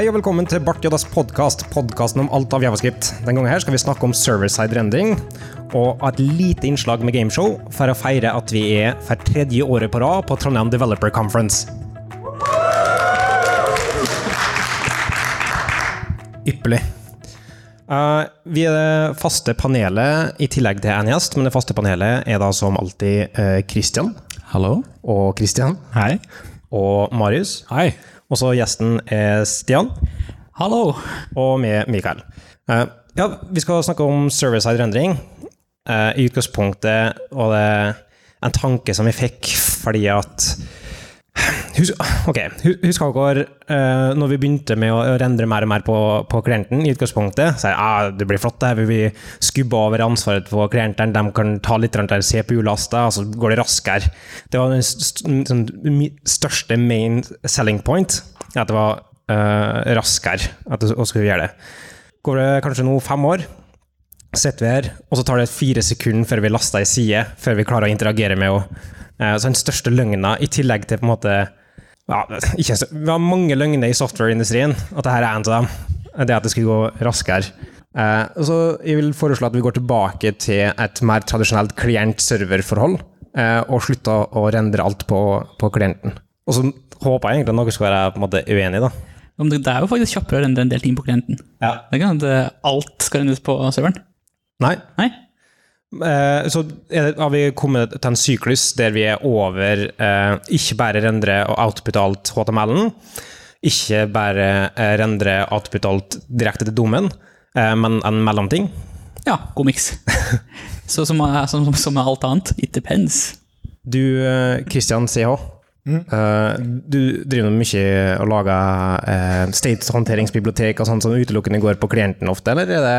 Hei og velkommen til Bart Joddas podkast, podkasten om alt av javascript. Den gangen her skal vi snakke om server-side rendering og et lite innslag med gameshow for å feire at vi er for tredje året på rad på Trondheim Developer Conference. Ypperlig. Uh, vi er det faste panelet i tillegg til en gjest, men det faste panelet er da som alltid uh, Christian Hallo. og Christian Hei. og Marius. Hei. Og så gjesten er Stian. Hallo. og med Mikael. Eh, ja, vi skal snakke om server-side rendring. Eh, I utgangspunktet var det en tanke som vi fikk fordi at Husk, ok, husk uh, når vi begynte med å rendre mer og mer på, på klienten? I utgangspunktet så jeg, ah, det blir flott, det her, vi skubber over ansvaret på klienten. De kan ta litt der CPU-lasta, og så går det raskere. Det var den sånn, største main selling point. At det var uh, raskere at vi skulle gjøre det. Går det kanskje nå fem år, sitter vi her, og så tar det fire sekunder før vi laster ei side, før vi klarer å interagere med henne. Eh, Så den største løgna, i tillegg til på en måte ja, ikke, Vi har mange løgner i softwareindustrien, at dette er en av dem. Det at det skulle gå raskere. Eh, så Jeg vil foreslå at vi går tilbake til et mer tradisjonelt klient-server-forhold, eh, og slutter å rendre alt på, på klienten. Og så håper jeg egentlig at noen skal være på en måte uenig, da. Det er jo faktisk kjappere å rendre en del ting på klienten. Ja. Det er ikke sånn at alt skal rendes på serveren. Nei, Nei? Eh, så er det, har vi kommet til en syklus der vi er over eh, ikke bare rendre og output alt HTML-en, ikke bare eh, rendre output alt direkte til dommen, eh, men en mellomting. Ja, god miks. Så som, er- som, som, som alt annet, it depends. Du, eh, Christian CH, eh, du driver mye og lager uh, state-håndteringsbibliotek og sånt som utelukkende går på klienten ofte, eller er det,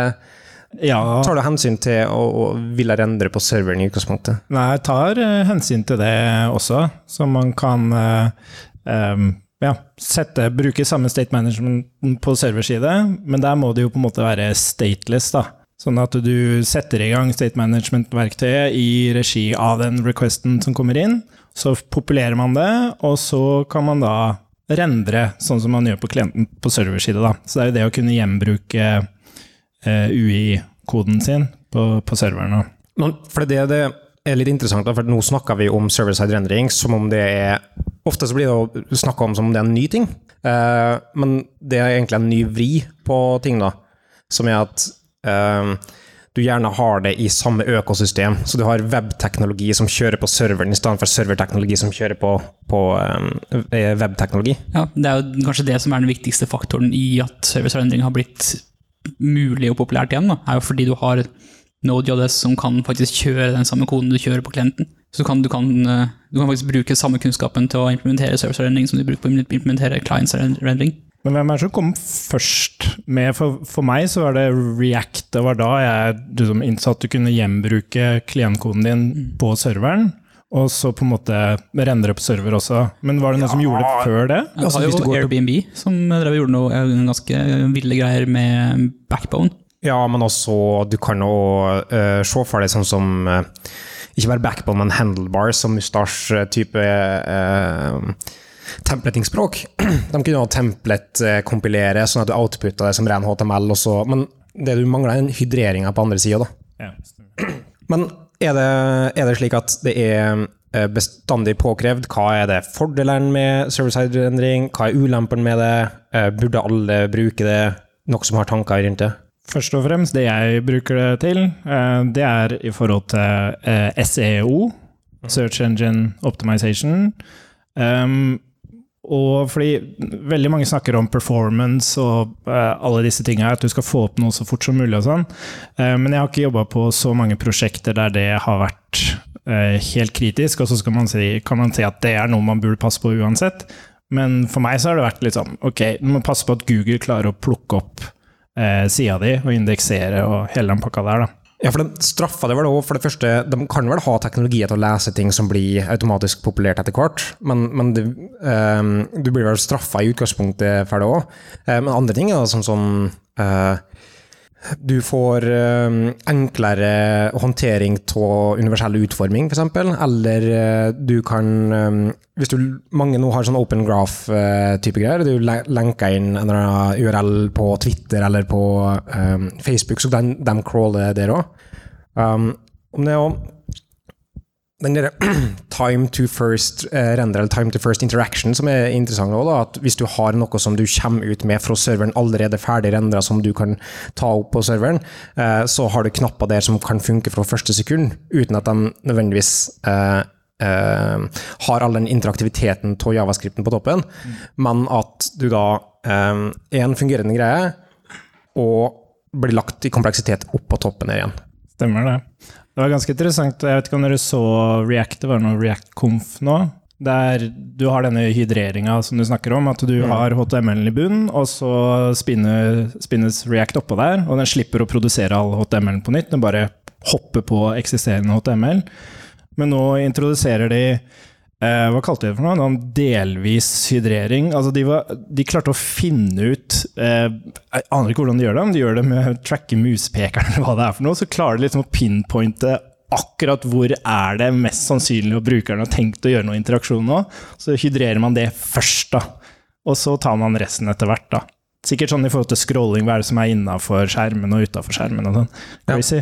Ja, tar du hensyn til å, å ville rendre på serveren i utgangspunktet? nei, jeg tar uh, hensyn til det også, så man kan uh, um, ja, sette, bruke samme state management på serverside, men der må det jo på en måte være stateless, da. Sånn at du setter i gang state management-verktøyet i regi av den requesten som kommer inn. Så populerer man det, og så kan man da rendre sånn som man gjør på klienten på serverside. Da. Så det er jo det å kunne gjenbruke UI-koden sin på, på serveren. Men for det, det er litt interessant, for nå snakker vi om server-side rendering som om det er Ofte så blir det snakka om som om det er en ny ting, eh, men det er egentlig en ny vri på ting, da. Som er at eh, du gjerne har det i samme økosystem. Så du har webteknologi som kjører på serveren, i stedet for serverteknologi som kjører på, på eh, webteknologi. Ja, det er jo kanskje det som er den viktigste faktoren i at servicerendring har blitt mulig og populært igjen. Da. er jo fordi du har Node.js som kan faktisk kjøre den samme koden du kjører på klienten. Så kan, du, kan, eh, du kan faktisk bruke samme kunnskapen til å implementere service-rendering som du bruker på å implementere clients-rendring. Men hvem er det som kom først med For, for meg så var det React. Det var da jeg liksom, innså at du kunne gjenbruke klientkoden din på serveren. Og så på en måte rendre på server også. Men var det noen som gjorde det før det? Det Altså, var hvis du jo Airbnb som drev og gjorde noe eh, ganske ville greier med backbone. Ja, men også du kan jo uh, se for deg sånn som uh, Ikke bare backbone, men handlebars, som Mustache-type uh, templatingspråk. De kunne jo templet-kompilere, sånn at du outputta det som ren HTML, Også. men det du mangler, er den hydreringa på andre sida. Men er det, er det slik at det er eh, bestandig påkrevd? Hva er det fordelen med server-side-endring? Hva er ulempen med det? Eh, Burde alle bruke det? Noe som har tanker rundt det? Først og fremst, det jeg bruker det til, eh, det er i forhold til SEO, Search Engine Optimization. Og fordi veldig mange snakker om performance og uh, alle disse tingene, at du skal få opp noe så fort som mulig og sånn. Uh, men jeg har ikke jobba på så mange prosjekter der det har vært uh, helt kritisk, og så man si, kan man si at det er noe man burde passe på uansett. Men for meg så har det vært litt sånn, ok, du må passe på at Google klarer å plukke opp eh, sida di og indeksere og hele den pakka der, da. Ja, for de straffa det vel òg, for det første, De kan vel ha teknologier til å lese ting som blir automatisk populert etter hvert, men, men det, ehm, du blir vel straffa i utgangspunktet for det òg. men andre ting er sånn som eh, Du får eh, enklere håndtering av universell utforming, f.eks. Eller eh, du kan eh, Hvis du mange nå har sånn open graph-type greier, du lenker inn en eller annen URL på Twitter eller på eh, Facebook, så de crawler der òg. Um, om det er også den der time to first eh, render, eller time to first interaction, som er interessant òg, at hvis du har noe som du kommer ut med fra serveren allerede ferdig rendra, som du kan ta opp på serveren, eh, så har du knapper der som kan funke fra første sekund, uten at de nødvendigvis eh, eh, har all den interaktiviteten av javascripten på toppen, men at du da eh, er en fungerende greie, og blir lagt i kompleksitet opp på toppen her igjen. Stemmer det. Det var ganske interessant. Jeg vet ikke om dere så React, det var noe React-KOMF nå. Der du har denne hydreringa som du snakker om, at du har HTML-en i bunnen, og så spinner, spinnes React oppå der, og den slipper å produsere all HTML-en på nytt, den bare hopper på eksisterende HTML. Men nå introduserer de Hva kalte de det for noe? Noen delvis hydrering. Altså de, var, de klarte å finne ut eh, Jeg aner ikke hvordan de gjør det, om de gjør det med å tracke muspekeren eller hva det er for noe. Så klarer de liksom å pinpointe akkurat hvor er det mest sannsynlig at brukeren har tenkt å gjøre noe interaksjon nå. Så hydrerer man det først, da. Og så tar man resten etter hvert, da. Sikkert sånn i forhold til scrolling, hva er det som er innafor skjermen og utafor skjermen og sånn. Ja. Crazy.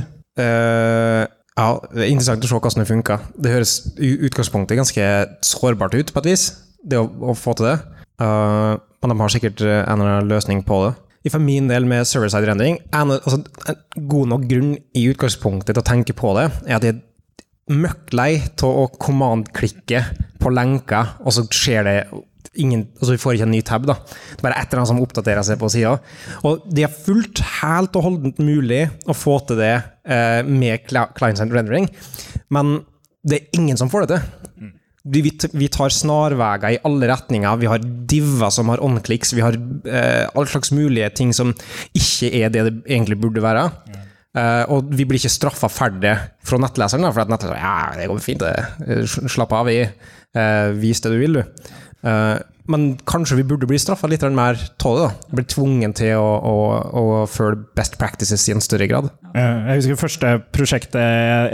Ja, det er interessant å se hvordan det funker. Det høres i utgangspunktet ganske sårbart ut, på et vis, det å, å få til det. Uh, men de har sikkert eh, en eller annen løsning på det. For min del med server-side rendering, en, altså, en god nok grunn i utgangspunktet til å tenke på det, er at jeg er møkk lei av å command-klikke på lenker, og så skjer det ingen, altså vi får ikke en ny tab. da. Det er bare et eller annet som oppdaterer seg på sida. Og det er fullt helt og holdent mulig å få til det eh, med client-sent rendering, men det er ingen som får det til. Vi, vi tar snarveier i alle retninger. Vi har diver som har on-clicks, vi har eh, all slags mulige ting som ikke er det det egentlig burde være. Eh, og vi blir ikke straffa ferdig fra nettleseren, da, for at nettleseren ja, det går fint, det. slapp av, vi. Eh, vis det du vil, du. Eh, men kanskje vi burde bli straffa litt mer av det. Bli tvungen til å, å, å følge best practices i en større grad. Eh, Jeg husker første prosjektet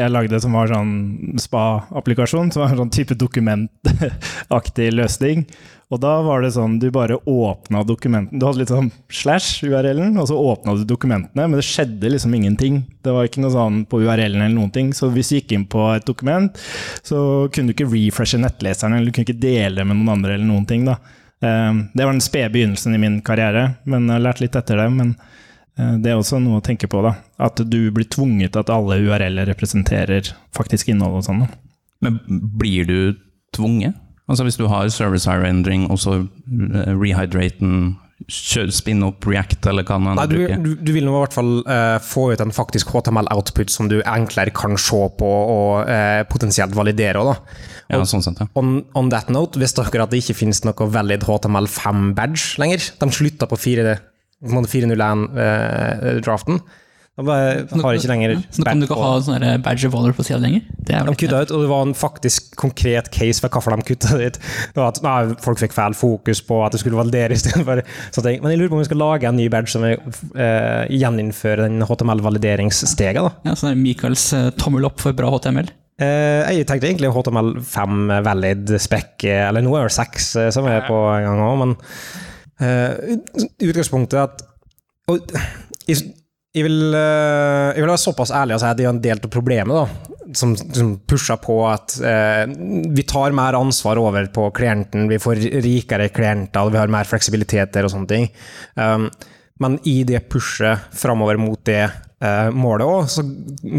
jeg lagde som var sånn spa-applikasjon. Som var en sånn type dokumentaktig løsning. Og da var det sånn, du bare åpna dokumenten. Du hadde litt sånn slash URL-en, og så åpna du dokumentene, men det skjedde liksom ingenting. Det var ikke noe sånn på URL-en eller noen ting. Så hvis du gikk inn på et dokument, så kunne du ikke refreshe nettleseren, eller du kunne ikke dele med noen andre eller noen ting. da. Eh, Det var den spede begynnelsen i min karriere, men jeg har lært litt etter det. men Eh, Det er også noe å tenke på, da. At du blir tvunget til at alle URL-er representerer faktisk innhold og sånn. Men blir du tvunget? Altså Hvis du har service-hire-endring, og så rehydrate den spinne opp React, eller hva man Nei, du, du, du vil nå i hvert fall uh, få ut en faktisk HTML-output som du enklere kan se på og uh, potensielt validere. Da. Og, Ja, sånn sett, ja. On, on that note, visste dere at det ikke finnes noe valid HTML5-badge lenger? De slutta på 401-draften. de bare har ikke lenger Så nå kan du ikke ha sånn der badge of honor på sida lenger. Det er De kutta ut, og det var en faktisk konkret case for hvorfor de kutta det ut. Det var at nei, Folk fikk feil fokus på at det skulle validere istedenfor sånne ting. Men jeg lurer på om vi skal lage en ny badge som vil eh, gjeninnfører den HTML-valideringssteget. ja, sånn Michaels eh, tommel opp for bra HTML. Eh, jeg tenkte egentlig HTML5 valid spec, eh, eller nå er det 6 eh, som er på en gang òg, men eh, utgangspunktet er at og, jeg, jeg, vil, eh, jeg vil være såpass ærlig og si at det er en del av problemet, da, som, som pusher på at eh, vi tar mer ansvar over på klienten, vi får rikere klienter, vi har mer fleksibilitet der og sånne ting. Um, men i det pushet framover mot det eh, målet òg, så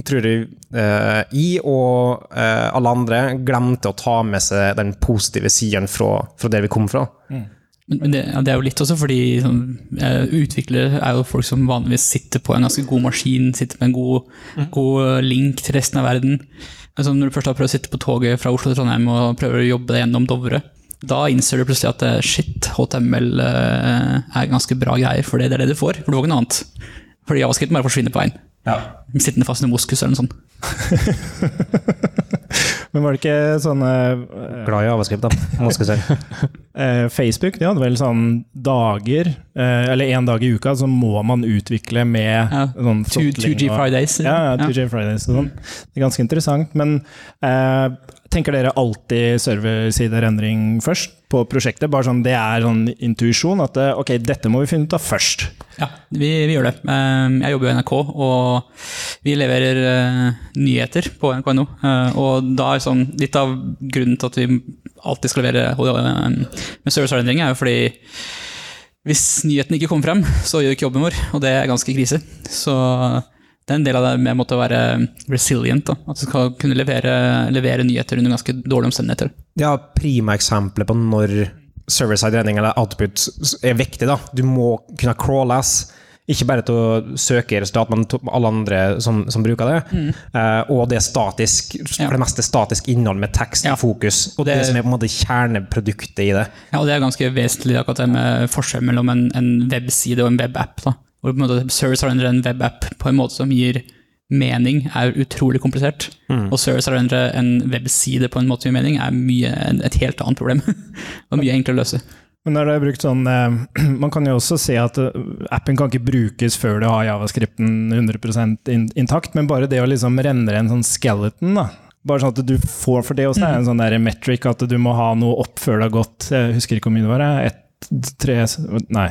tror jeg eh, jeg og eh, alle andre glemte å ta med seg den positive siden fra, fra der vi kom fra. Men men det, ja, det er jo litt også fordi sånn, eh, utviklere er jo folk som vanligvis sitter på en ganske god maskin, sitter med en god, god eh, link til resten av verden. Altså, når du først har prøvd å sitte på toget fra Oslo til Trondheim og prøver å jobbe deg gjennom Dovre, da innser du plutselig at eh, shit, HTML er ganske bra greier, for det er det du får. For du får ikke noe annet. Fordi javascript bare forsvinner på veien. Sittende fast i moskus eller noe sånt. Men var det ikke sånne eh, Glad i avskrift, da. må jeg si. eh, Facebook de hadde vel sånn dager, eh, eller én dag i uka, så må man utvikle med Ja, sånn 2G throttling og- Fridays. Ja, ja, 2J Fridays og sånn. Det er ganske interessant. Men eh, tenker dere alltid serversiderendring først på prosjektet? Bare sånn, Det er sånn intuisjon at eh, ok, dette må vi finne ut av først. Ja, vi, vi gjør det. Eh, Jeg jobber i NRK, og vi leverer eh, nyheter på nrk.no. Eh, Og da er sånn, litt av grunnen til at vi alltid skal levere med serviceendring, er jo fordi hvis nyheten ikke kommer frem, så gjør ikke jobben vår, og det er ganske krise. Så det er en del av det med å være resilient, da. at du skal kunne levere, levere nyheter under ganske dårlige omstendigheter. Ja, prima eksempler på når server-side-redning eller output er viktig. da. Du må kunne crawles, ikke bare til å søke resultat, men til alle andre som, som bruker det. Eh, og det er statisk, Ja. for det meste statisk innhold med tekst Ja. i fokus. Og det, Det- som er på en måte kjerneproduktet i det. Ja, og det er ganske vesentlig akkurat det med forskjell mellom en, en webside og en webapp. da. Og på en måte Service Arrender en webapp på en måte som gir mening, er utrolig komplisert. Og Service Arrender en webside på en måte som gir mening, er mye, et helt annet problem. og mye enklere å løse. Men er det brukt sånn eh, Man kan jo også se at eh, appen kan ikke brukes før du har javascripten 100 in intakt, men bare det å liksom rendre en sånn skeleton, da. Bare sånn at du får For det også er en sånn der metric at du må ha noe opp før det har gått Jeg husker ikke hvor mye det var. jeg, Ett, tre Nei.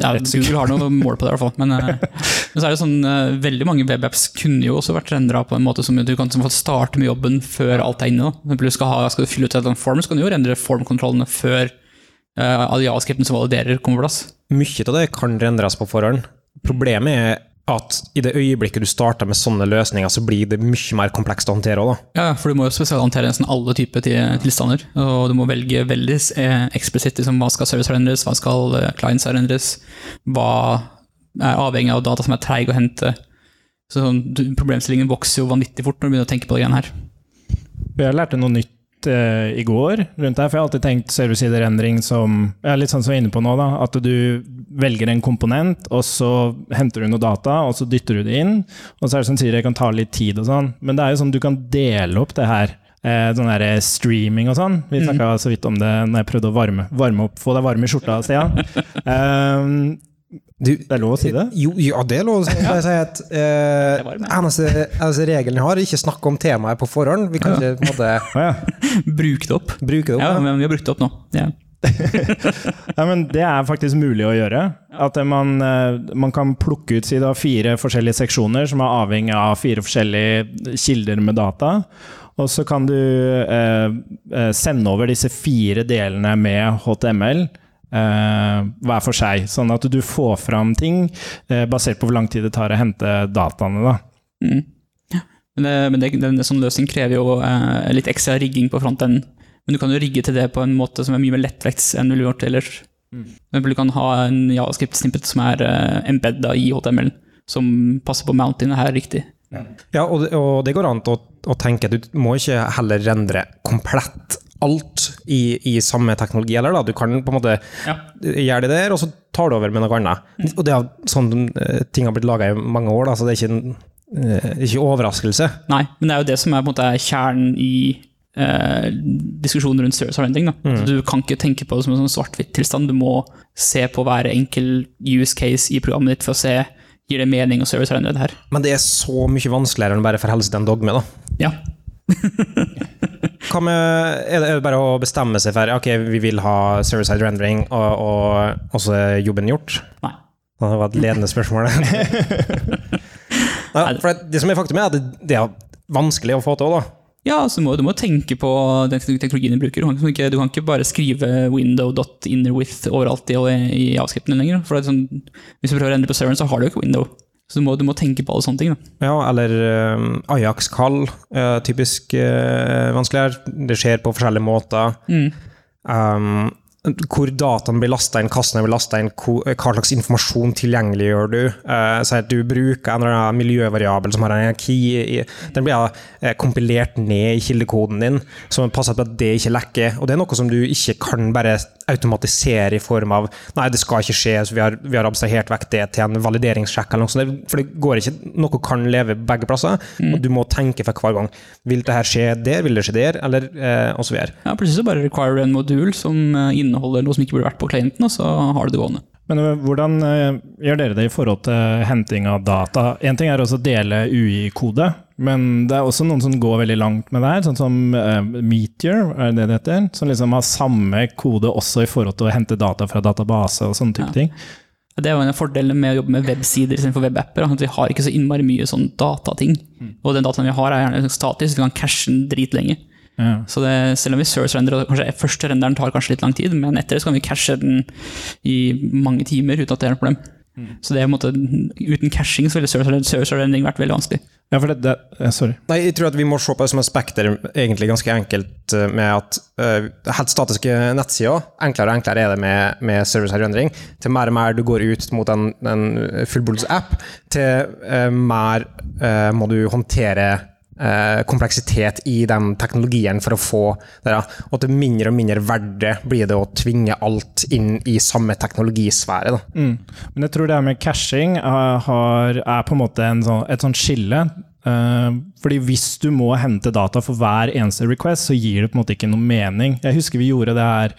Ja, Google har noe mål på det, i hvert fall. Men, eh, men så er det sånn, eh, veldig mange webapps kunne jo også vært rendra på en måte som du kan som starte med jobben før alt er inne. Da. Du skal, ha, skal du fylle ut en form, så kan du jo rendre formkontrollene før uh, som validerer, kommer på plass. Mye av det kan rendres på forhånd. Problemet er at i det øyeblikket du starter med sånne løsninger, så blir det mye mer komplekst å håndtere òg, da. Ja, for du må jo spesialhåndtere nesten alle typer til- tilstander. Og du må velge veldig eh, eksplisitt liksom, hva skal service rendres, hva skal eh, clients rendres, hva er avhengig av data som er treig å hente. Så sånn, du, Problemstillingen vokser jo vanvittig fort når du begynner å tenke på det greiene her. Jeg lærte noe nytt eh, i går rundt det her, for jeg har alltid tenkt serversiderendring som ja, Litt sånn som jeg er inne på nå, da. At du velger en komponent, og så henter du noe data, og så dytter du det inn. Og så er det som sier, det kan ta litt tid og sånn. Men det er jo sånn du kan dele opp det her. Eh, sånn der streaming og sånn. Vi snakka så vidt om det når jeg prøvde å varme, varme opp, få deg varm i skjorta, Stian. Um, Du, det er lov å si det? Jo, ja, det er lov å si. Jeg sier at eh, eneste, eneste regelen jeg har, er ikke snakke om temaet på forhånd. Vi kan ikke på en måte Bruke det opp. bruke det opp. Ja, men vi har brukt det opp nå. Ja. Ja, men Det er faktisk mulig å gjøre. At man, eh, man kan plukke ut si da, fire forskjellige seksjoner som er avhengig av fire forskjellige kilder med data. Og så kan du eh, eh, sende over disse fire delene med HTML hver for seg. Sånn at du får fram ting eh, basert på hvor lang tid det tar å hente dataene. da. Mm. Men, det, men det, det, en sånn løsning krever jo eh, litt ekstra rigging på frontenden. Men du kan jo rigge til det på en måte som er mye mer lettvekts enn du ville gjort ellers. Mm. Du kan ha en javascript-snippet som er uh, embedda i HTML, som passer på mountainet her riktig. Ja, og, det- og det går an å, å tenke at du må ikke heller rendre komplett alt i, i samme teknologi eller Da. Du kan på en måte Ja. gjøre det der, og så tar du over med noe annet. Og det er sånn eh, ting har blitt laga i mange år, da, så det er ikke en eh, ikke overraskelse. Nei, men det er jo det som er, på en måte, er kjernen i eh, diskusjonen rundt service orienting. Da. Så Du kan ikke tenke på det som en sånn svart-hvitt-tilstand. Du må se på hver enkel use case i programmet ditt for å se gir det mening å service orientere det her. Men det er så mye vanskeligere enn å bare forholde seg til en dogme. da. Ja, med, er, det, er det bare å bestemme seg for ok, vi vil ha server-side rendering, og, og, også jobben gjort? Nei. Det var et ledende spørsmål. ja, for det, som er faktum, er at det, er vanskelig å få til. da. Ja, så må, du må tenke på den teknologien du bruker. Du kan ikke, du kan ikke bare skrive window.innerwith overalt i, i avskriften lenger. For sånn, hvis du prøver å endre på serveren, så har du jo ikke window. Så du må, du må tenke på alle sånne ting. Da. Ja, eller um, Ajax-kall. Uh, typisk uh, vanskeligere. Det skjer på forskjellige måter. Um, hvor dataen blir lasta inn, kassene blir lasta inn, hva slags informasjon tilgjengeliggjør du. Eh, du bruker en eller annen miljøvariabel som har en hierarki. Den blir uh, kompilert ned i kildekoden din, som passer på at det ikke lekker. Og det er noe som du ikke kan bare automatisere i form av Nei, det skal ikke skje, så vi har, vi har abstrahert vekk det til en valideringssjekk eller noe sånt. For det går ikke Noe kan leve begge plasser, og du må tenke for hver gang. Vil det her skje der, vil det skje der, eller eh, og så videre. Ja, plutselig så bare require en modul som eh, inneholder noe som ikke burde vært på klienten, og så har du det gående. Men øh, hvordan øh, gjør dere det i forhold til henting av data? Én ting er også å dele UI-kode, men det er også noen som går veldig langt med det her, sånn som øh, Meteor, er det det heter? Som liksom har samme kode også i forhold til å hente data fra database og sånne type Ja. ting. Det er jo en av fordelene med å jobbe med websider istedenfor webapper. At vi har ikke så innmari mye sånn datating. Og den dataen vi har, er gjerne statisk, vi kan cashe den dritlenge. Ja. Så det, selv om vi source-renderer, og kanskje første renderen tar kanskje litt lang tid, men etter det så kan vi cashe den i mange timer uten at det er noe problem. Så det er en måte, uten caching så ville source-rendering vært veldig vanskelig. Ja, for det, det Sorry. Nei, jeg tror at vi må se på det som et spekter, egentlig ganske enkelt, eh, med at uh, helt statiske nettsider, enklere og enklere er det med, med service-rendering. til mer og mer du går ut mot en, en fullblods app, til uh, mer uh, må du håndtere kompleksitet i den teknologien for å få det. Og til mindre og mindre verdig blir det å tvinge alt inn i samme teknologisfære. Mm. Men jeg tror det her med caching er, har, er på en måte en sånn, et sånt skille. Eh, fordi hvis du må hente data for hver eneste request, så gir det på en måte ikke noe mening. Jeg husker vi gjorde det her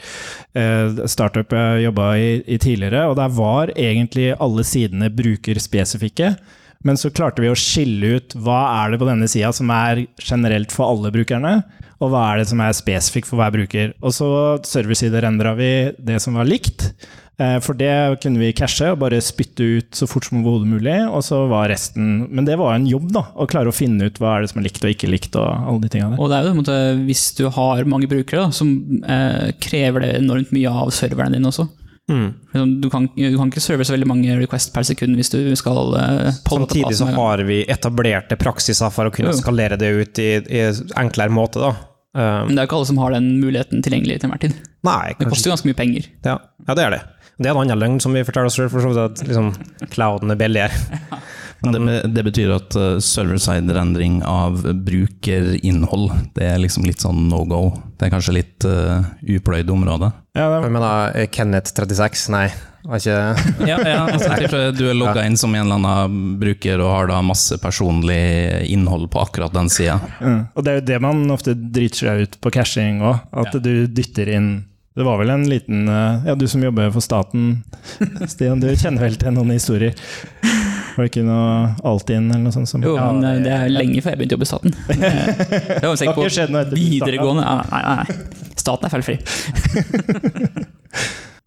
startup jeg jobba i, i tidligere, og der var egentlig alle sidene brukerspesifikke. Men så klarte vi å skille ut hva er det på denne sida som er generelt for alle brukerne, og hva er det som er spesifikt for hver bruker. Og så serversiderendra vi det som var likt. Eh, For det kunne vi cashe og bare spytte ut så fort som overhodet mulig. Og så var resten Men det var en jobb, da. Å klare å finne ut hva er det som er likt og ikke likt. og alle de tingene der. Og det er jo måte, hvis du har mange brukere, da, så eh, krever det enormt mye av serveren din også. Liksom, Du, kan, du kan ikke serve så veldig mange request per sekund hvis du skal uh, Samtidig så har vi etablerte praksiser for å kunne Jo, skalere det ut i, i enklere måte. Da. Um, Men det er jo ikke alle som har den muligheten tilgjengelig til enhver tid. nei, Det koster ganske mye penger. Ja, ja, det er det. Det er en annen løgn som vi forteller oss selv, for så vidt at liksom, clouden er billigere. Det, det betyr at uh, server-side-rendring av brukerinnhold, det er liksom litt sånn no go. Det er kanskje litt uh, upløyd område. Ja, det, Jeg mener, eh, Kenneth 36, nei, var ikke Ja, ja altså, du er logga inn som en eller annen bruker og har da masse personlig innhold på akkurat den sida. mm. Og det er jo det man ofte driter seg ut på cashing òg. At du dytter inn Det var vel en liten eh, Ja, du som jobber for staten, Stian, du kjenner vel til noen historier? Var det ikke noe Altinn eller noe sånt? Som, Jo, Ja, men eh, det er lenge før jeg begynte å jobbe i staten. Det var sikkert har ikke skjedd noe på etter videregående ja, Nei, nei, nei. Staten er feilfri.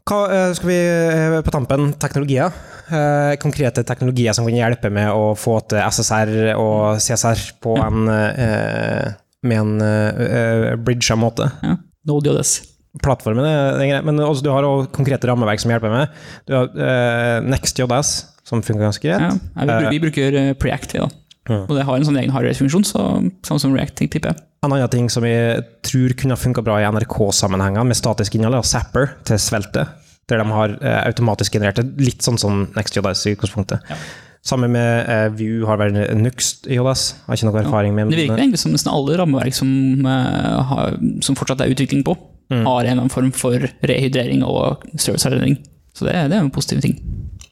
Hva eh, skal vi eh, på tampen? Teknologier. Eh, konkrete teknologier som kan hjelpe med å få til SSR og CSR på en eh, med en bridga måte. Ja. Node.js. Plattformen er, greit, grei, men også, du har også konkrete rammeverk som hjelper med. Du har eh, NextJS, som funker ganske greit. Ja. Ja, vi, bruker, eh, Preact, vi, da. Ja. Og det har en sånn egen hardware-funksjon, så samme som React, tipper jeg. En annen ting som jeg tror kunne funka bra i NRK-sammenhenger med statisk innhold, er Zapper til Svelte. Der de har eh, automatisk generert det, litt sånn som NextJS i utgangspunktet. Sammen med eh, Vue har vel Nux i JS. Har ikke noe erfaring med Det virker egentlig som nesten alle rammeverk som, eh, har, som fortsatt er utvikling på, Mm. har en eller annen form for rehydrering og servicehardenering. Så det, det er en positiv ting.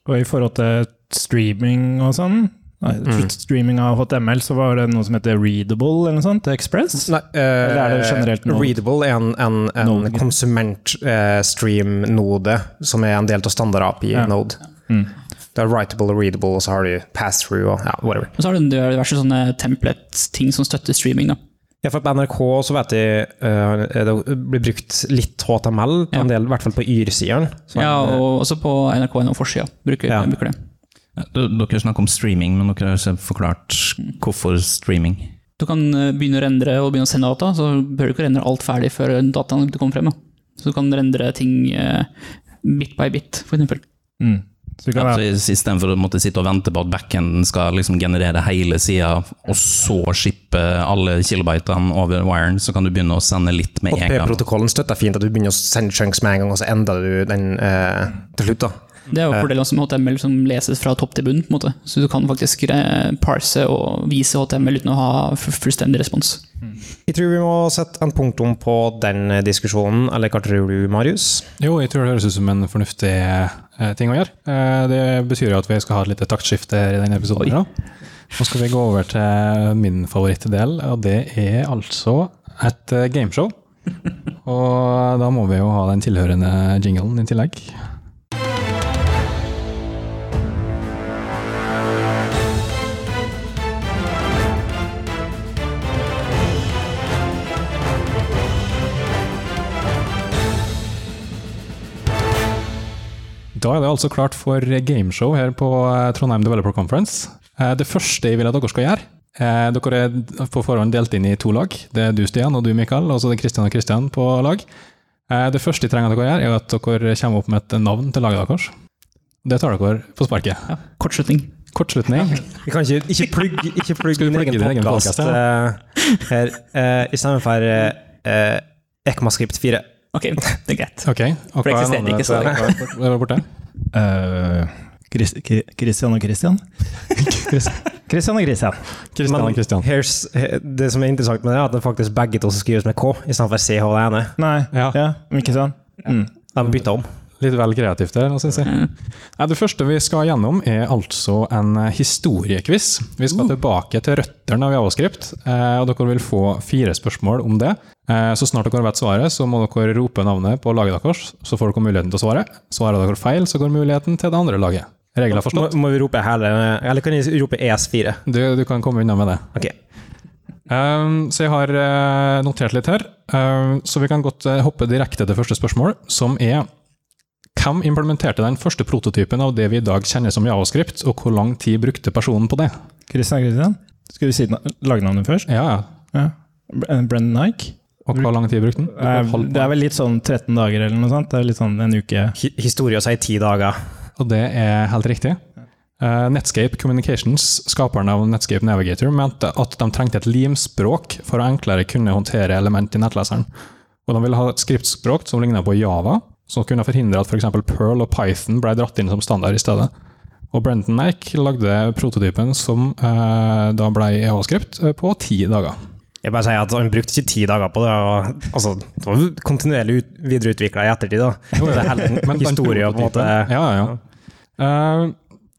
Og i forhold til streaming og sånn Nei, Mm. Streaming av HTML, så var det noe som heter Readable eller noe sånt? Express? Nei, uh, Eller er det generelt Node? Readable er en, en, en konsument-stream-node som er en del av standard-API i Ja. Node. Mm. Det er writable og readable, og så har du pass-through og ja, whatever. Og så har du diverse sånne template-ting som støtter streaming. da. Ja, for på NRK så vet jeg uh, det blir brukt litt HTML, Ja. en del, i hvert fall på Yr-sideren. Ja, eh, og også på NRK.no forsida bruker, Ja. bruker det. Dere snakker om streaming, men dere har ikke forklart hvorfor streaming. Du kan eh, begynne å rendre og begynne å sende data, så bør du ikke rendre alt ferdig før dataen kommer frem. Så du kan rendre ting eh, bit by bit, eksempel. Mm. Så det kan Ja, så Istedenfor å måtte sitte og vente på at backenden skal liksom generere hele sida, og så shippe alle kilobytene over wiren, så kan du begynne å sende litt med en gang. P-protokollen støtter fint at du begynner å sende chunks med en gang, og så ender du den eh, til slutt. da. Det er jo fordelen som HTML som leses fra topp til bunn, på en måte. Så du kan faktisk eh, parse og vise HTML uten å ha fullstendig respons. Jeg tror vi må sette en punktum på den diskusjonen, eller hva tror du, Marius? Jo, jeg tror det høres ut som en fornuftig eh, ting å gjøre. Eh, det betyr jo at vi skal ha et lite taktskifte i denne episoden. da. Nå skal vi gå over til min favorittdel, og det er altså et eh, gameshow. Og da må vi jo ha den tilhørende jinglen i tillegg. Da er det altså klart for gameshow her på eh, Trondheim Developer Conference. Eh, Det første jeg vil at dere skal gjøre eh, Dere er på forhånd delt inn i to lag. Det er du, Stian, og du, Mikael, og så er det Kristian og Kristian på lag. Eh, Det første jeg trenger at dere gjør, er at dere kommer opp med et navn til laget deres. Det tar dere på sparket. Ja, kortslutning. Kortslutning. Vi kan ikke, ikke plugge ikke plugg din egen podkast her, uh, i stedet for uh, Ekmaskript 4. Ok, det er greit. Okay. For det er eksisterer ikke, så- hva er borte? Eh, Christian og Christian? Christian og Christian. Kristian og Kristian. det som er interessant med det, er at det faktisk begge to skrives med K istedenfor CH det ene. Nei, Ja. ja, ikke sant? Mm. De bytta om. Litt vel kreativt der, synes jeg. Det første vi skal gjennom, er altså en historiequiz. Vi skal tilbake til røttene av Javascript, eh, og dere vil få fire spørsmål om det. Eh, Så snart dere vet svaret, så må dere rope navnet på laget deres, så får dere muligheten til å svare. Svarer dere feil, så går muligheten til det andre laget. Regler forstått? må vi rope hele Eller kan vi rope E ES4? Du, du kan komme unna med det. Ok. Um, så jeg har eh, notert litt her, Um, så vi kan godt hoppe direkte til første spørsmål, som er hvem implementerte den første prototypen av det vi i dag kjenner som javascript, og hvor lang tid brukte personen på det? Christian Christian? Skal vi si na- lagnavnet først? Ja, ja. Ja. Br- Brendan Nike? Og hvor lang tid brukte den? Eh, Det er vel litt sånn 13 dager eller noe sånt? Det er litt sånn en uke. Historie å sier ti dager. Og det er helt riktig. Eh, Netscape Communications, skaperen av Netscape Navigator, mente at de trengte et limspråk for å enklere kunne håndtere element i nettleseren. Og de ville ha et skriftspråk som lignet på Java, som kunne forhindre at f.eks. Perl og Python ble dratt inn som standard i stedet. Og Brenton Eich lagde prototypen som eh, da ble javascript eh, på ti dager. Jeg bare sier at Han brukte ikke ti dager på det. Og, altså, det var kontinuerlig ut, videreutvikla i ettertid. da. Det er hele en historie. på en måte. Ja, ja, ja. Eh,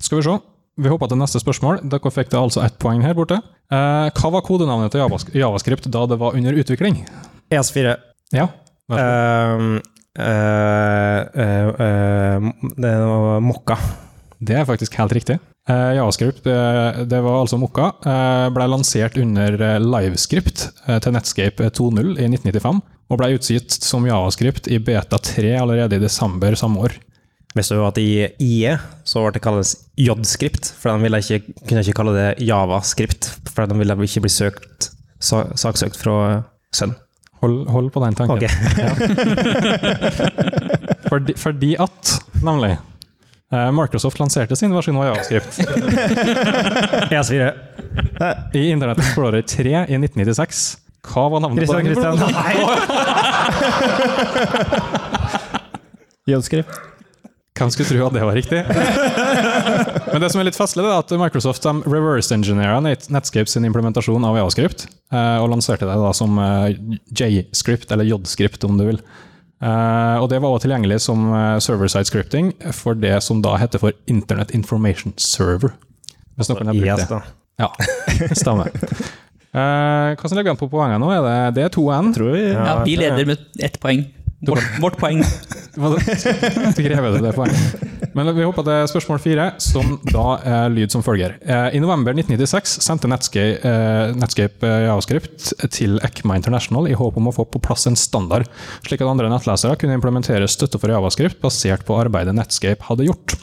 skal vi se. Vi hopper til neste spørsmål. Dere fikk da altså ett poeng her borte. Uh, hva var kodenavnet til Javascript da det var under utvikling? ES4. Ja, uh, uh, det var Mokka. det er faktisk helt riktig. Eh, Javascript, eh, det var altså Mokka, ble lansert under eh, Livescript eh, til Netscape 2.0 i 1995, og ble utgitt som Javascript i beta 3 allerede i desember samme år. Visste du at i IE så ble det kalles J-skript, for de ville ikke, kunne ikke kalle det Java-skript, for de ville ikke bli søkt, saksøkt fra sønn. Hold, hold på den tanken. Ok. Fordi, fordi at, nemlig, eh, Microsoft lanserte sin versjon av Javascript ES4. i Internett Explorer 3 i 1996. Hva var navnet på den? Christian. J-skrift. Hvem skulle tro at det var riktig? Men det som er litt festlig, er at Microsoft reverse-engineera Netscape sin implementasjon av Javascript, eh, og lanserte det da som eh, J-script, eller J-script om du vil. Eh, og det var også tilgjengelig som server-side scripting for det som da heter for Internet Information Server. Hvis noen har brukt det. Ja, stemmer. Eh, hva som ligger an på poenget nå? Er det, det er 2-1. Tror vi. Ja. Ja, vi leder med ett poeng. Vårt, vårt poeng. Men vi hopper til spørsmål fire, som da er lyd som følger. Eh, I november 1996 sendte Netscape, eh, Netscape eh, Javascript til ECMA International i håp om å få på plass en standard, slik at andre nettlesere kunne implementere støtte for Javascript basert på arbeidet Netscape hadde gjort.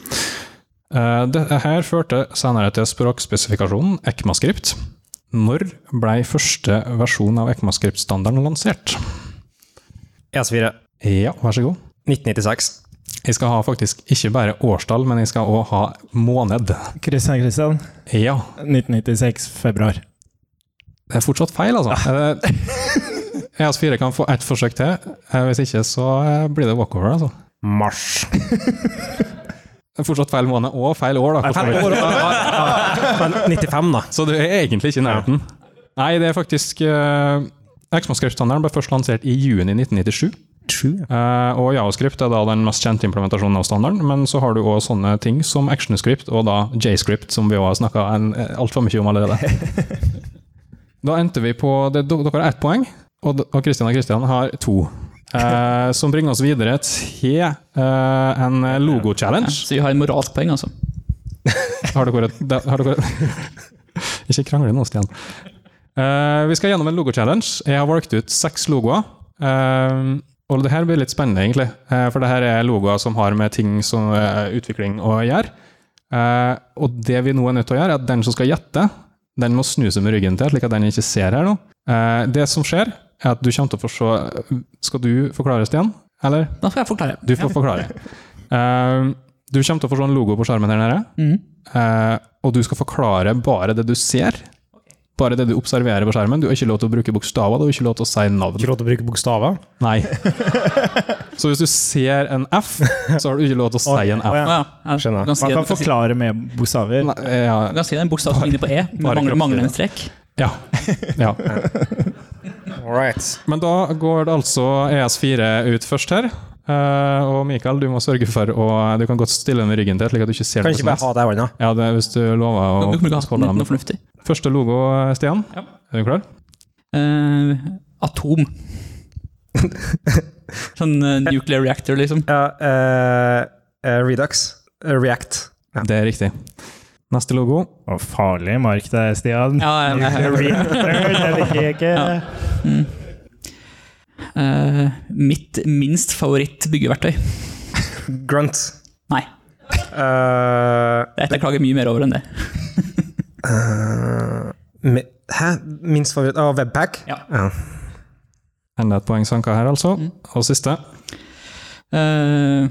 Eh, Dette her førte senere til språkspesifikasjonen ECMAScript. Når ble første versjon av ECMAScript-standarden lansert? ES4. Ja, vær så god. 1996. Jeg skal ha faktisk ikke bare årstall, men jeg skal òg ha måned. Kristian Kristian? Ja, 1996, februar. det er fortsatt feil, altså. Ja. ES4 kan få ett forsøk til. Eh, Hvis ikke, så eh, blir det walkover, altså. Mars. Fortsatt feil måned og feil år, da. for Ja, ja. Men 95, da. Så du er egentlig ikke i nærheten. Nei, det er faktisk uh, XMAScript-standarden ble først lansert i juni 1997. True. Uh, og Javascript er da den mest kjente implementasjonen av standarden, men så har du òg sånne ting som ActionScript og da JScript, som vi også har snakka altfor mye om allerede. da endte vi på det, Dere har ett poeng, og Kristian og Christian og Christian har to. Uh, som bringer oss videre til uh, en logo-challenge. Så vi har en moralsk poeng, altså. Har dere et har dere, Ikke krangle nå, Stian. Eh, vi skal gjennom en logo-challenge. Jeg har valgt ut seks logoer. Uh, og det her blir litt spennende, egentlig. Uh, for det her er logoer som har med ting som utvikling å gjøre. Og det vi nå er nødt til å gjøre, er at den som skal gjette, den må snu seg med ryggen til, slik at den ikke ser her nå. Det som skjer, er at du kommer til å få se Skal du forklare, Stian? Eller? Da skal jeg forklare. Du får forklare. Du kommer til å få se en logo på skjermen her nede. Mm. Og du skal forklare bare det du ser. Bare det du observerer på skjermen. Du har ikke lov til å bruke bokstaver, du har ikke lov til å si navn. Ikke lov til å bruke bokstaver. Nei. Så hvis du ser en F, så har du ikke lov til å si en F. ja. Ja, Skjønner. Man kan forklare med bokstaver. Nei, ja, Du kan si det er en bokstav som ligner på E, men mangler, mangler en strek. ja. ja. All right. Men da går det altså ES4 ut først her. Eh, og Mikael, du må sørge for å Du kan godt stille med ryggen til, slik at du ikke ser Kan det ikke bare ha deg i hånda. Ja, det, hvis du lover å Du kan holde ha dem. noe fornuftig. Første logo, Stian. Ja. Er du klar? Uh, atom. sånn uh, nuclear reactor, liksom. Ja, Redux. React. Ja. Det er riktig. Neste logo. Og farlig mark det, Stian. Ja, jeg, jeg, Det liker jeg ikke. Ja. Eh, mitt minst favoritt byggeverktøy. Grunt. Nei, Uh, dette klager mye mer over enn det. uh, hæ? Minst favoritt Å, Webpack? Ja. ja. Enda et poeng sanka her, altså. Mm. Og siste. Uh,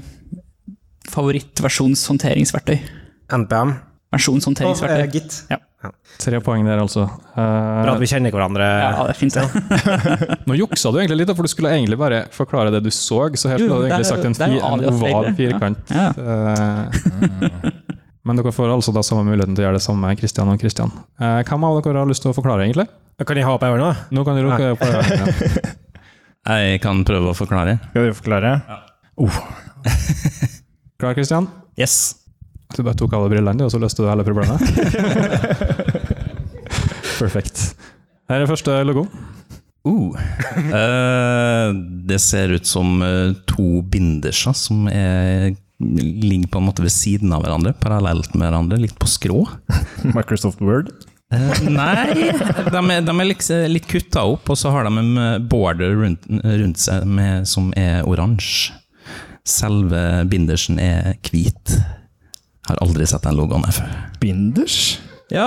Favorittversjonshåndteringsverktøy. NPM. Og Versjonshåndteringsverktøy. uh, Git. Tre poeng der, altså. Uh, Bra at vi kjenner hverandre. Ja, det er fint, ja. nå juksa du egentlig litt, for du skulle egentlig bare forklare det du så. Så her skulle du egentlig sagt en, fi, en oval firkant. Ja. Uh, men dere får altså da samme muligheten til å gjøre det samme med Christian og Christian. Uh, hvem av dere har lyst til å forklare, egentlig? Kan jeg ha opp øynene? Nå kan du rukke opp øynene. Jeg kan prøve å forklare. Skal du forklare? Klar, Christian? Yes. Du bare tok av deg brillene, og så løste du hele problemet? Perfekt. Her er første logo. Uh. uh, det ser ut som eh, to binderser som er, ligger på en måte ved siden av hverandre, parallelt med hverandre, litt på skrå. Microsoft Word. Uh, nei, de er, de er liksom litt kutta opp, og så har de en border rundt, rundt seg med, som er oransje. Selve bindersen er hvit. Har aldri sett den logoen her før. Binders? Ja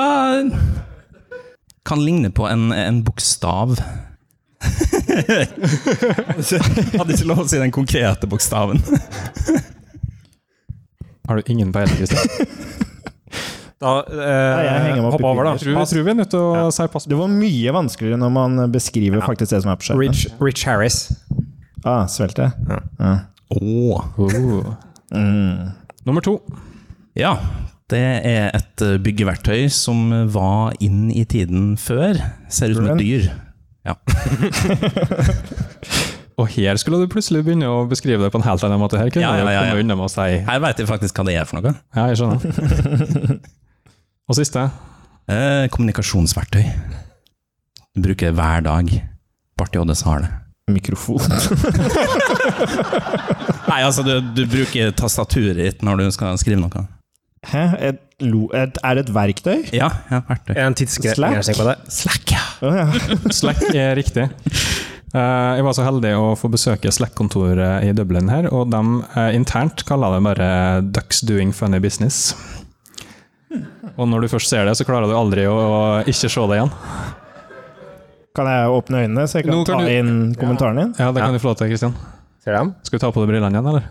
Kan ligne på en, en bokstav. Hadde ikke lov å si den konkrete bokstaven. Har du ingen peiling, Kristian? Da eh, Nei, opp hopp over, da. Jeg tror, tror vi er nødt til å Ja. si pass. Det var mye vanskeligere når man beskriver faktisk det som er på skjermen. Rich, Rich Harris. Ah, svelte. Ja. Ja. Oh. Oh. Mm. Nummer to. Ja, det er et eh, byggeverktøy som var inn i tiden før. Ser ut som et dyr. Og her skulle du plutselig begynne å beskrive det på en helt annen måte. Her kunne Ja, ja, ja, ja. unna med å si Her vet jeg faktisk hva det er for noe. Ja, jeg skjønner. Og siste. Eh, kommunikasjonsverktøy. Du bruker det hver dag. Barth Joddes har det. Mikrofon. Nei, altså, du, du bruker tastaturet ditt når du skal skrive noe. Hæ? Et lo et, er det et verktøy? Ja, ja verktøy. Er en tidsbegrensning på det? Slack, ja. Oh, ja. Slack er riktig. Eh, jeg var så heldig å få besøke Slack-kontoret i Dublin her, og de eh, internt kaller det bare 'Ducks doing funny business'. Og når du først ser det, så klarer du aldri å, å ikke se det igjen. Kan jeg åpne øynene, så jeg kan, kan ta du- inn kommentaren din? Ja, det kan du få lov til, Kristian. Skal vi ta på deg brillene igjen, eller?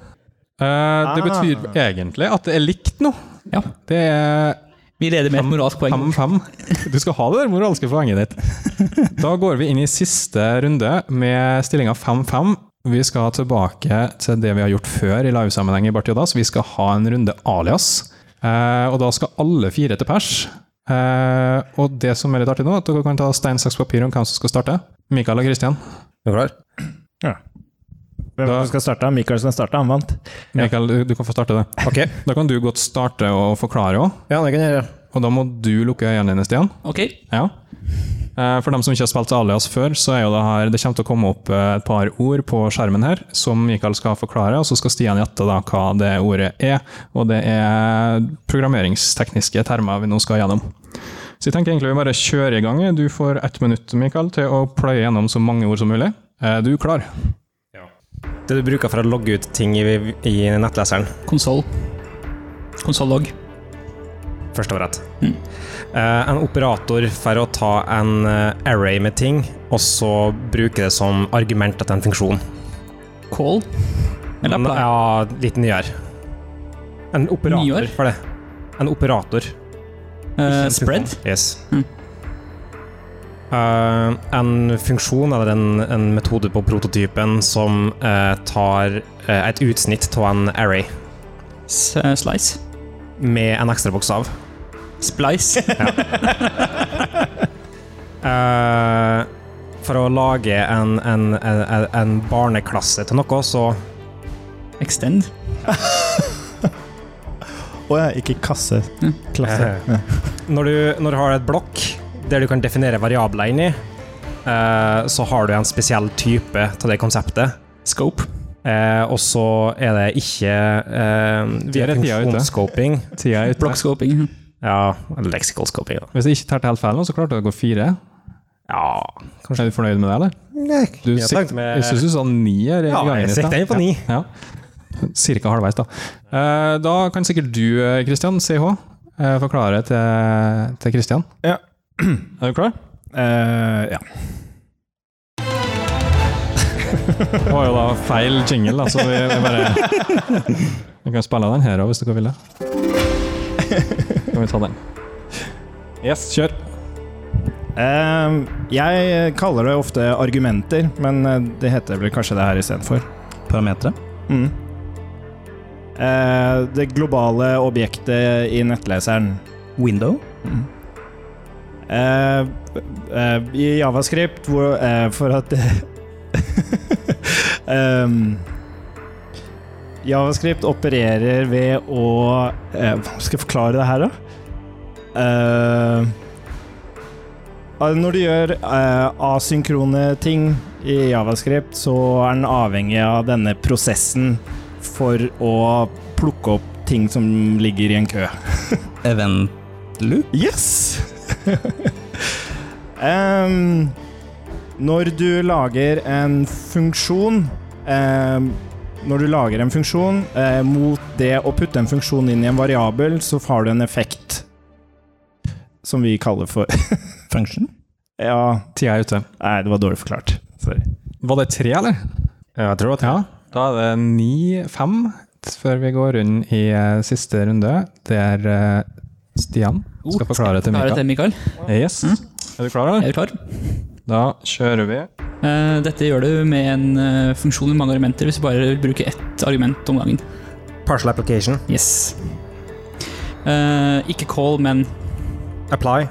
Uh, det Ah. betyr egentlig at det er likt nå. Ja. Det er Vi leder med et moralsk poeng. 5-5. Du skal ha det der moralske poenget ditt. Da går vi inn i siste runde med stillinga 5-5. Vi skal tilbake til det vi har gjort før i livesammenheng i Bartiodas. Vi skal ha en runde alias. Eh, og da skal alle fire til pers. Eh, og det som er litt artig nå, at dere kan ta stein, saks, papir om hvem som skal starte. Mikael og Kristian. Er du klar? Hvem Da- skal starte? Mikael skal starte, han vant. Mikael, du, du kan få starte det. Ok. Da kan du godt starte og forklare òg. Ja, det kan jeg gjøre. Og da må du lukke øynene dine, Stian. Ok, Ja. Eh, For dem som ikke har spilt alias før, så er jo det her Det kommer til å komme opp eh, et par ord på skjermen her som Mikael skal forklare, og så skal Stian gjette da hva det ordet er. Og det er programmeringstekniske termer vi nå skal gjennom. Så jeg tenker egentlig vi bare kjører i gang. Du får ett minutt, Mikael, til å pløye gjennom så mange ord som mulig. Er Du klar? Det du bruker for å logge ut ting i, i nettleseren. konsoll. Konsollog. Første var rett. Mm. Uh, en operator for å ta en eh, array med ting, og så bruke det som argument til en funksjon. Call. Eller apply. ja, litt nyere. En operator Nyår? for det. En operator. Uh, spread. Yes. Mm. Eh, en funksjon eller en, en metode på prototypen som uh, tar uh, et utsnitt av en array S slice. med en ekstra bokstav. Splice. Eh, for å lage en, en, en, en barneklasse til noe, så Extend. Å ja, ikke kasse. Klasse. Ja. når, du, når du har et blokk der du kan definere variabler inni, eh, så har du en spesiell type til det konseptet. Scope. Eh, og så er det ikke eh, via funksjonsscoping. Blockscoping. Ja, eller lexical scoping. Da. Hvis jeg ikke tar til helt feil nå, så klarte du å gå fire. Ja, Er du fornøyd med det, eller? Nei, Du jeg sikt- med- Jeg syns du sa ni her. i Ja, gangen jeg sikter inn på ni. Ja. ja. Cirka halvveis, da. Eh, Da kan sikkert du, Kristian, Christian, CH, eh, forklare til, til Christian. Ja. Er du klar? Uh, ja. Det var jo da feil jingle, da, så vi, vi bare Vi kan spille den her òg, hvis dere vil det. Kan vi ta den? Yes, kjør. Eh, jeg kaller det ofte argumenter, men eh, det heter vel kanskje det her istedenfor. Parametere. Mm. Uh, det globale objektet i nettleseren. Window. Eh, uh, I Javascript, hvor, uh, for at um, Javascript opererer ved å Hva skal jeg forklare det her, da? Når du gjør asynkrone ting i Javascript, så er den avhengig av denne prosessen for å plukke opp ting som ligger i en kø. Event loop. Yes! Em, når du lager en funksjon um, Når du lager en funksjon eh, mot det å putte en funksjon inn i en variabel, så har du en effekt som vi kaller for Function. Ja, Tida er ute. nei, det var dårlig forklart. Sorry. Var det tre, eller? Ja, jeg tror det var Ja. Da er det ni-fem før vi går rundt i eh, siste runde, der eh, Stian skal forklare til Mikael. Mikael. Yes. Er du klar, Er Jeg du klar? Da kjører vi. Eh, dette gjør du med en eh, funksjon med mange argumenter, hvis du bare vil bruke ett argument om gangen. partial application. Yes. Eh, ikke call, men Apply.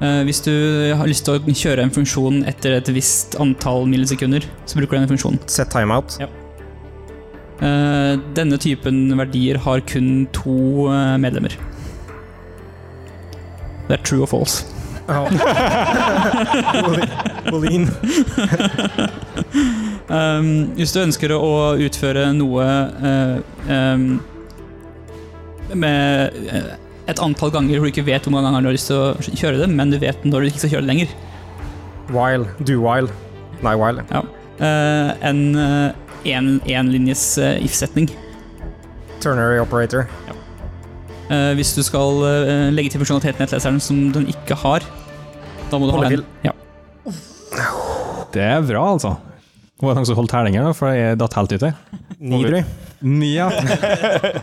eh, hvis du har lyst til å kjøre en funksjon etter et visst antall millisekunder, så bruker du denne funksjonen. Set timeout. Eh, denne typen verdier har kun to eh, medlemmer. Det er true og false. Boolean. Um, hvis du ønsker å utføre noe uh, um, med eh, et antall ganger hvor du ikke vet hvor mange ganger du har lyst til å kjøre det, men du vet når du ikke skal kjøre det lenger. While. Do while. Nei, while. Eh, en uh, enlinjes uh, if-setning. Ternary operator. Eh, hvis du skal uh, legge til funksjonalitet i nettleseren som den ikke har, da må du ha Holde en. Ja. Det er bra, altså. Hun det noen som holdt terninger, da? For jeg datt helt uti. Ni, tror ja.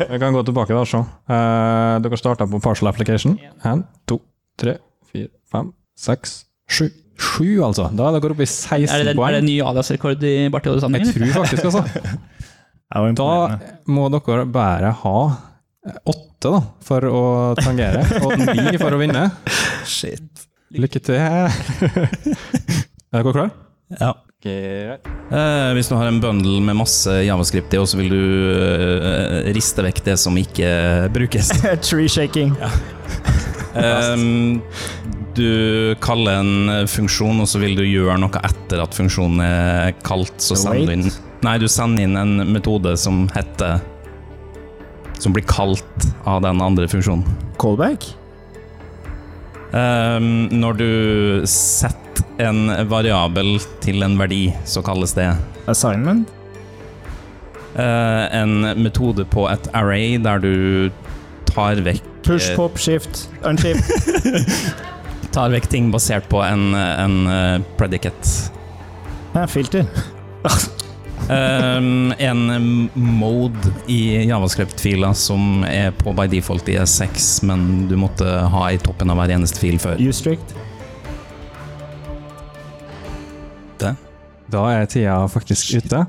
Vi kan gå tilbake der og se. Uh, dere starta på partial application. En, to, tre, fire, fem, seks, sju. Sju, altså. Da er dere oppe i 16 Er det, er det ny aliasrekord i bartehode-sammenheng? Jeg tror faktisk, altså. Da må dere bare ha åtte da, for å tangere, og ni for å vinne. Shit. Lykke til. Er dere klare? Ja. Eh, hvis du har en bundle med masse javascript i, og så vil du eh, riste vekk det som ikke brukes. Tree shaking. Ehm, du kaller en funksjon, og så vil du gjøre noe etter at funksjonen er kalt. Så sender du inn Nei, du sender inn en metode som heter Som blir kalt av den andre funksjonen. Callback? Um, når du setter en variabel til en verdi, så kalles det Assignment? Uh, en metode på et array der du tar vekk Push, Eh, pop, shift, unshift. Tar vekk ting basert på en, en eh, predicate. er filter. Um, en mode i javascript-fila som er på by default i S6, men du måtte ha i toppen av hver eneste fil før. Ustrict. Da er tida faktisk ute,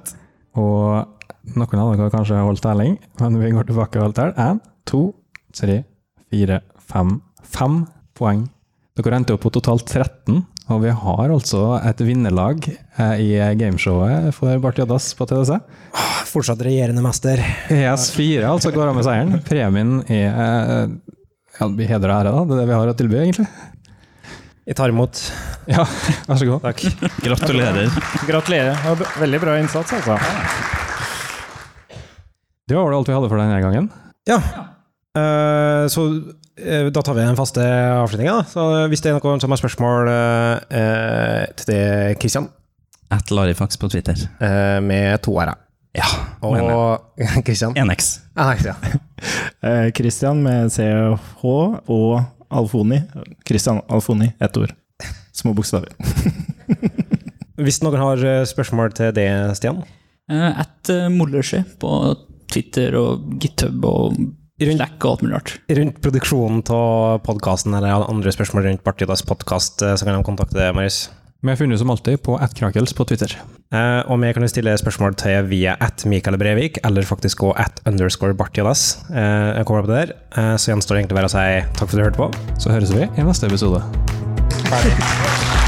og noen av dere har kanskje holdt telling, men vi går tilbake og holder tell. Én, to, tre, fire, fem. Fem poeng. Dere endte opp på totalt 13, og vi har altså et vinnerlag eh, i gameshowet for Bart Joddas på TDC. Fortsatt regjerende mester. ES4 altså går av med seieren. Premien er eh, ja, det blir heder og ære, da. Det er det vi har å tilby, egentlig. Jeg tar imot. Ja, vær så god. Takk. Gratulerer. Gratulerer. Veldig bra innsats, altså. Det var vel alt vi hadde for denne gangen. Ja. Uh, så da tar vi den faste avslutninga. Hvis det er noen som har spørsmål eh, til det, Kristian At Larifax på Twitter. eh, med to r-er. Ja. Og Christian? 1x. Ah, nei, ja. Eh, med CH og Alfoni. Kristian Alfoni, ett ord. Små bokstaver. Hvis noen har eh, spørsmål til det, Stian? At Mollersjø på Twitter og GitHub og Slack og alt mulig rart. Rundt produksjonen av podkasten eller andre spørsmål rundt Partidas podkast, så kan de kontakte Marius. Vi er funnet som alltid på attkrakels på Twitter. Eh, og vi kan stille spørsmål til via at Mikael Brevik, eller faktisk gå at underscore Bartidas. Eh, jeg kommer opp der. Eh, så gjenstår det egentlig bare å si takk for at du hørte på. Så høres vi i neste episode. Ferdig.